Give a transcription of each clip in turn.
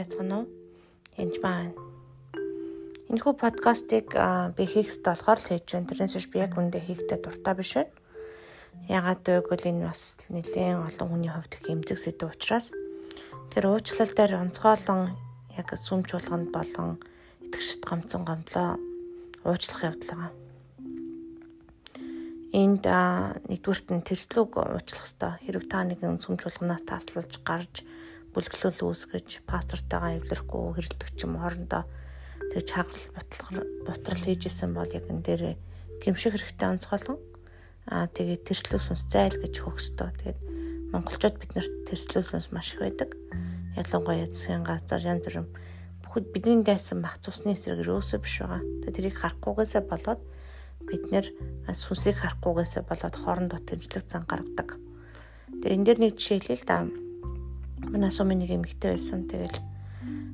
байцгаана уу? Энд байна. Энэхүү подкастыг би хийх хэрэгтэй болохоор л хийж байна. Тэрнээс биш би яг үндэ хийхдээ дуртай биш байна. Ягаад гэвэл энэ бас нэлээд олон хүний хувьд их эмзэг сэдв учраас тэр уучлал дээр онцгойлон яг сүм чуулганд болон итгэжт гомцон гомдлоо уучлах явдал байгаа. Энд нэгдүгüрт нь тэрслүүг уучлах хэрэгтэй. Хэрв та нэгэн сүм чуулганаас таслуулж гарч бүлгэлүүл үүсгэж пастортойгоо эвлэрэхгүй хэрэлдэх ч юм хоорондоо тэг чаглал бутрал хийжсэн бол яг энэ дээр гимших хэрэгтэй онцгойлон. Аа тэгээд тэрслүүс сүнс зайл гэж хөгстөө тэгээд монголчууд биднэрт тэрслүүс сүнс маш их байдаг. Ялангуяа засгийн газар янз бүрийн бүхэд бидний дайсан бах цусны эсрэг өрөөсөө биш байгаа. Тэгээд тэрийг харахгүйгээсээ болоод бид нэр сүнсийг харахгүйгээсээ болоод хоорондоо тэмцлэг зан гаргадаг. Тэгээд энэ дээр нэг жишээ хэлээ л да манай сумын нэг эмэгтэй байсан. Тэгэл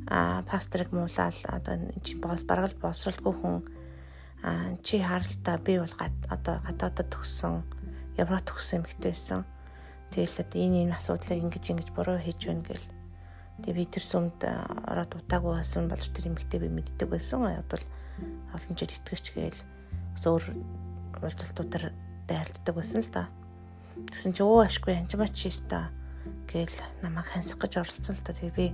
а пастрыг муулаад одоо чи боос бараг л боосролгүй хүн а чи харалтаа би бол одоо гадаадад төгссөн евро төгссөн эмэгтэй байсан. Тэгэл одоо энэ энэ асуудлыг ингэж ингэж буруу хийж байна гэл. Тэгээ би тэр сүмд ороод удаагүй байсан болж тэр эмэгтэй би мэддэг байсан. Бол олон жил итгэвч гээл бас өөр уулзалтуудаар дайралтдаг байсан л да. Тэгсэн чи өө ашгүй анчмаа чи та гээл намайг хансах гэж оролцсон л та. Тэгээ би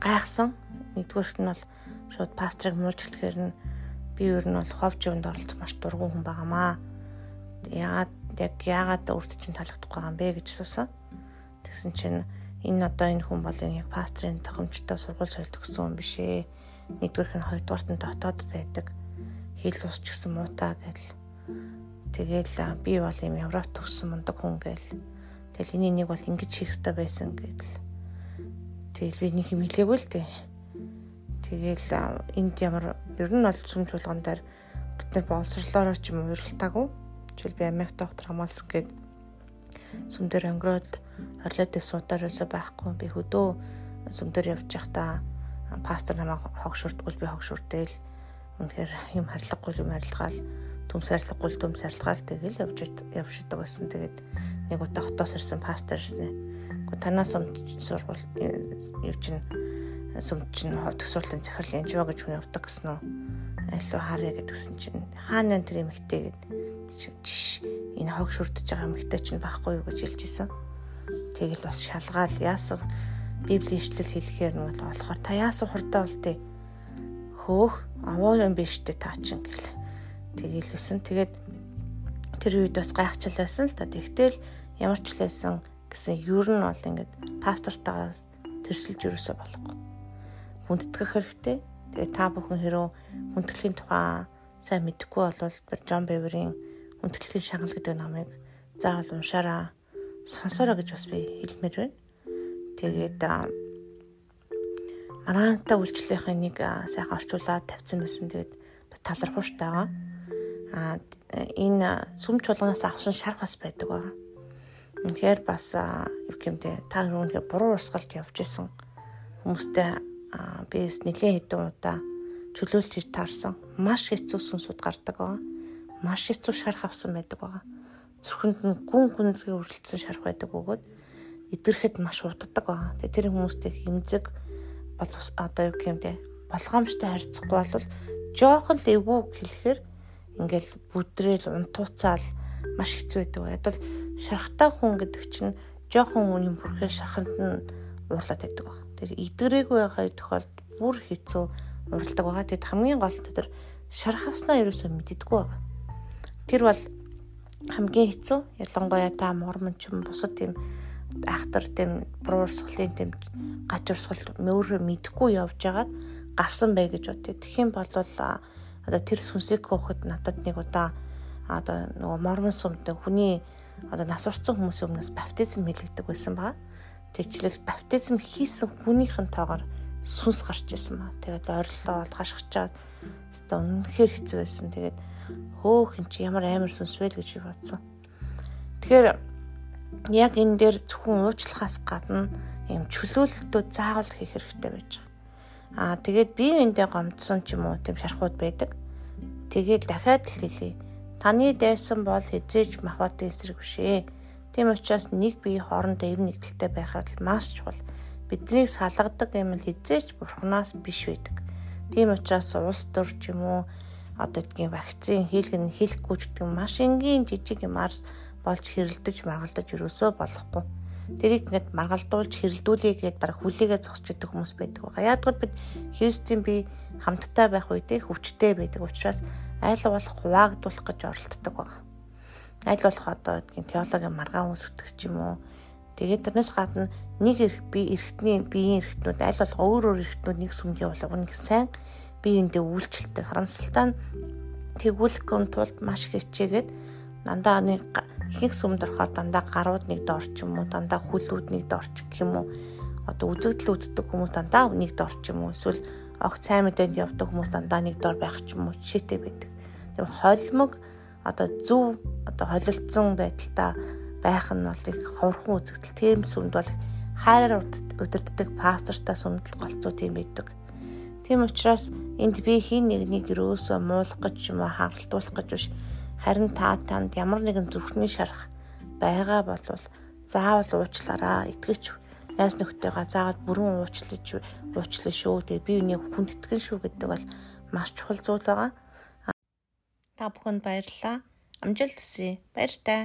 гайхсан. Нэгдүгээрт нь бол шууд пастрыг муулж хэлэхээр нь би ер нь бол ховж юунд оролцох маш дургуун хүн байгаамаа. Яагаад яг яагаад өөрт чинь таалагдахгүй байгаа юм бэ гэж асуусан. Тэгсэн чинь энэ одоо энэ хүн бол яг пастрын тохиомжтой сургууль соёл төгссөн хүн биш ээ. Нэгдүгээрх нь хоёрдугаарт нь дотоод байдаг. Хэл ус ч гэсэн муутай гэл. Тэгэл би бол юм Европ төгссөн мундаг хүн гэл Тэгэл энийг нэг бол ингэж хийх хэрэгтэй байсан гэдэл. Тэгэл би нэг юм хэлээгүй л дээ. Тэгэл энд ямар ер нь бол сүм чуулган дээр бид нар боловсрлороо ч юм уу урилтаагүй. Жишээл би Америк доктор хамгаалсан гээд сүм дээр өнгөрөөд орлоод суудараасаа байхгүй би хөдөө сүм дээр явж байхдаа пастор намайг хогшурдгул би хогшурдээл үнэхээр юм харилцахгүй юм харилцгаал төмсөрлөхгүй төмсөрлгаал тэгэл явж явшдаг байсан. Тэгээд нэг удаа хотоос ирсэн пастор ирсэн. Гэхдээ танаас сургууль юу чин сүм чин төгсролтын захирал энэ гэж хүн явдаг гэсэн үү? Айлуу харъя гэдгсэн чинь хаана тэр эмэгтэй гэд чиш энэ хог шүрдэж байгаа эмэгтэй чинь байхгүй юу гэж хэлжсэн. Тэгэл бас шалгаал яасан библийн ишлэл хэлэхээр нь бол болохоор та яасан хурдаа болтыг хөөх аваа юм биш үү та чинь гэл. Тэгэлсэн. Тэгээд тэр үед бас гайхчлаасан л та. Тэгтэл ямар ч лээсэн гэсэн ер нь бол ингээд пастортойгоо тэрсэлж юусоо болохгүй. Хүндэтгэх хэрэгтэй. Тэгээ та бүхэн хэрөө хүндэтгэлийн тухай сайн мэдэхгүй болвол Джон Беверийн хүндэтгэлийн шагнал гэдэг намыг заавал уншаараа сонсоорой гэж бас би хэлмээр байна. Тэгээд мараантай үйлчлэлийн нэг сайхан орчуулаад тавьсан байсан. Тэгээд талархууштай байгаа. А энэ сүм чуулганаас авсан шарх бас байдаг байгаа Үнэхээр бас юу гэмтэй та өөрөнгөө буруу урсгалд явж исэн хүмүүстэй би нэлийн хэдэн удаа чөлөөлж таарсан. Маш хэцүү сүнсүүд гардаг байгаа. Маш хэцүү шарх авсан байдаг байгаа. Зүрхэнд нь гүн гүнзгий үргэлжлсэн шарх байдаг бөгөөд идэрэхэд маш уддаг байгаа. Тэгээ тэр хүмүүстэй хэмзэг бол одоо юу гэмтэй болгоомжтой харьцахгүй бол жоохон л эвгүй хэлэхээр ингээл бүдрээл унтууцаал маш хэцүү байдаг. Ядвал шархтай хүн гэдэг чинь жоохон юм бүрхээ шаханд нь уурлаад байдаг баг. Тэр идэгрээгүй байгаа тохиолдолд бүр хэцүү уралдаг байгаа. Тэгэд хамгийн гол нь тэр шарх авснаа ерөөсөө мэддэггүй байгаа. Тэр бол хамгийн хэцүү. Ялангуяа та мормон ч юм бусад тийм ахтар тийм буруурсгалын тийм гач урсгал мөөрөө мэдхгүй явж байгаад гарсан бай гэж бод. Тэгэх юм бол одоо тэр сүнсийг хөөхөд надад нэг удаа одоо нөгөө мормон сумд хүний одоо нас урсан хүмүүсийн өмнөөс баптизм хийлгдэг байсан баа. Тэгчлэл баптизм хийсэн хүнийхэн тоогоор сүнс гарч ирсэн баа. Тэгээд ойрлоо бол хашгичаад одоо үнэхээр хэцүү байсан. Тэгээд хөөх эн чи ямар амар сүнс вэ гэж бодсон. Тэгэхээр яг энэ дээр зөвхөн уучлахаас гадна юм чөлөөлөлтүүд заавал хийх хэрэгтэй байж байгаа. Аа тэгээд би эндээ гомдсон ч юм уу тийм шархууд байдаг. Тэгээд дахиад л хэлье Таны дайсан бол хизээж махбатын эсрэг биш ээ. Тийм учраас нэг бие хоорондоо эв нэгдэлтэй байхад маш чухал. биднийг салгадаг юм л хизээч бурхнаас биш байдаг. Тийм учраас улс төр ч юм уу одоо гэдгийг вакцин хийлгэн хийхгүй ч гэдэг маш энгийн жижиг юмар болж хэрэлдэж маргалдаж юусоо болохгүй. Тэрийг ингээд маргалдуулж хэрэлдүүлээ гэдээ баг хүлээгээ зогсож идэх хүмүүс байдаг байгаа. Яагтвэл бид Христийн би хамттай байх үедээ хүчтэй байдаг учраас айл болох хуваагдуулах гэж оролддог байгаа. Айл болох одоо гэдгийг теологийн маргаан үсгдэг ч юм уу Тэгээд тэрнээс гадна нэг эрх би эрхтний биеийн эрхтнүүд аль болох өөр өөр эрхтнүүд нэг сүмгийн болгоно гэх сайн биеиндээ үйлчлэлтэй харамсалтай нь тэгүүлэхын тулд маш хичээгээд дандаа нэг ихэнх сүмд орохоор дандаа гарууд нэг дор ч юм уу дандаа хүлүүд нэг дор ч гэх юм уу одоо үзэгдэл үздэг хүмүүс дандаа нэг дор ч юм уу эсвэл огт сайн мэдээнд явдаг хүмүүс дандаа нэг дор байх ч юм уу жишээтэй байдаг. Тийм холимог одоо зөв одоо холилдсон байдалтай байх нь бол их ховорхон үзэгдэл. Тийм сүмд бол хайраар удирддаг пастортай сүмдэл голцоо тийм байдаг. Тийм учраас энд би хин нэгнийг өрөөсөө муулах гэж юм уу хангалтуулах гэж биш харин та танд ямар нэгэн зүрхний шарах байгаа болвол заавал уучлаараа итгэж найс нөхдөйгөө заавал бүрэн уучлаж уучлаа шүү. Тэгээ би үнийг хүнд итгэн шүү гэдэг бол маш чухал зүйл байгаа. Та бүхэнд баярлалаа. Амжилт хүсье. Баяр таа.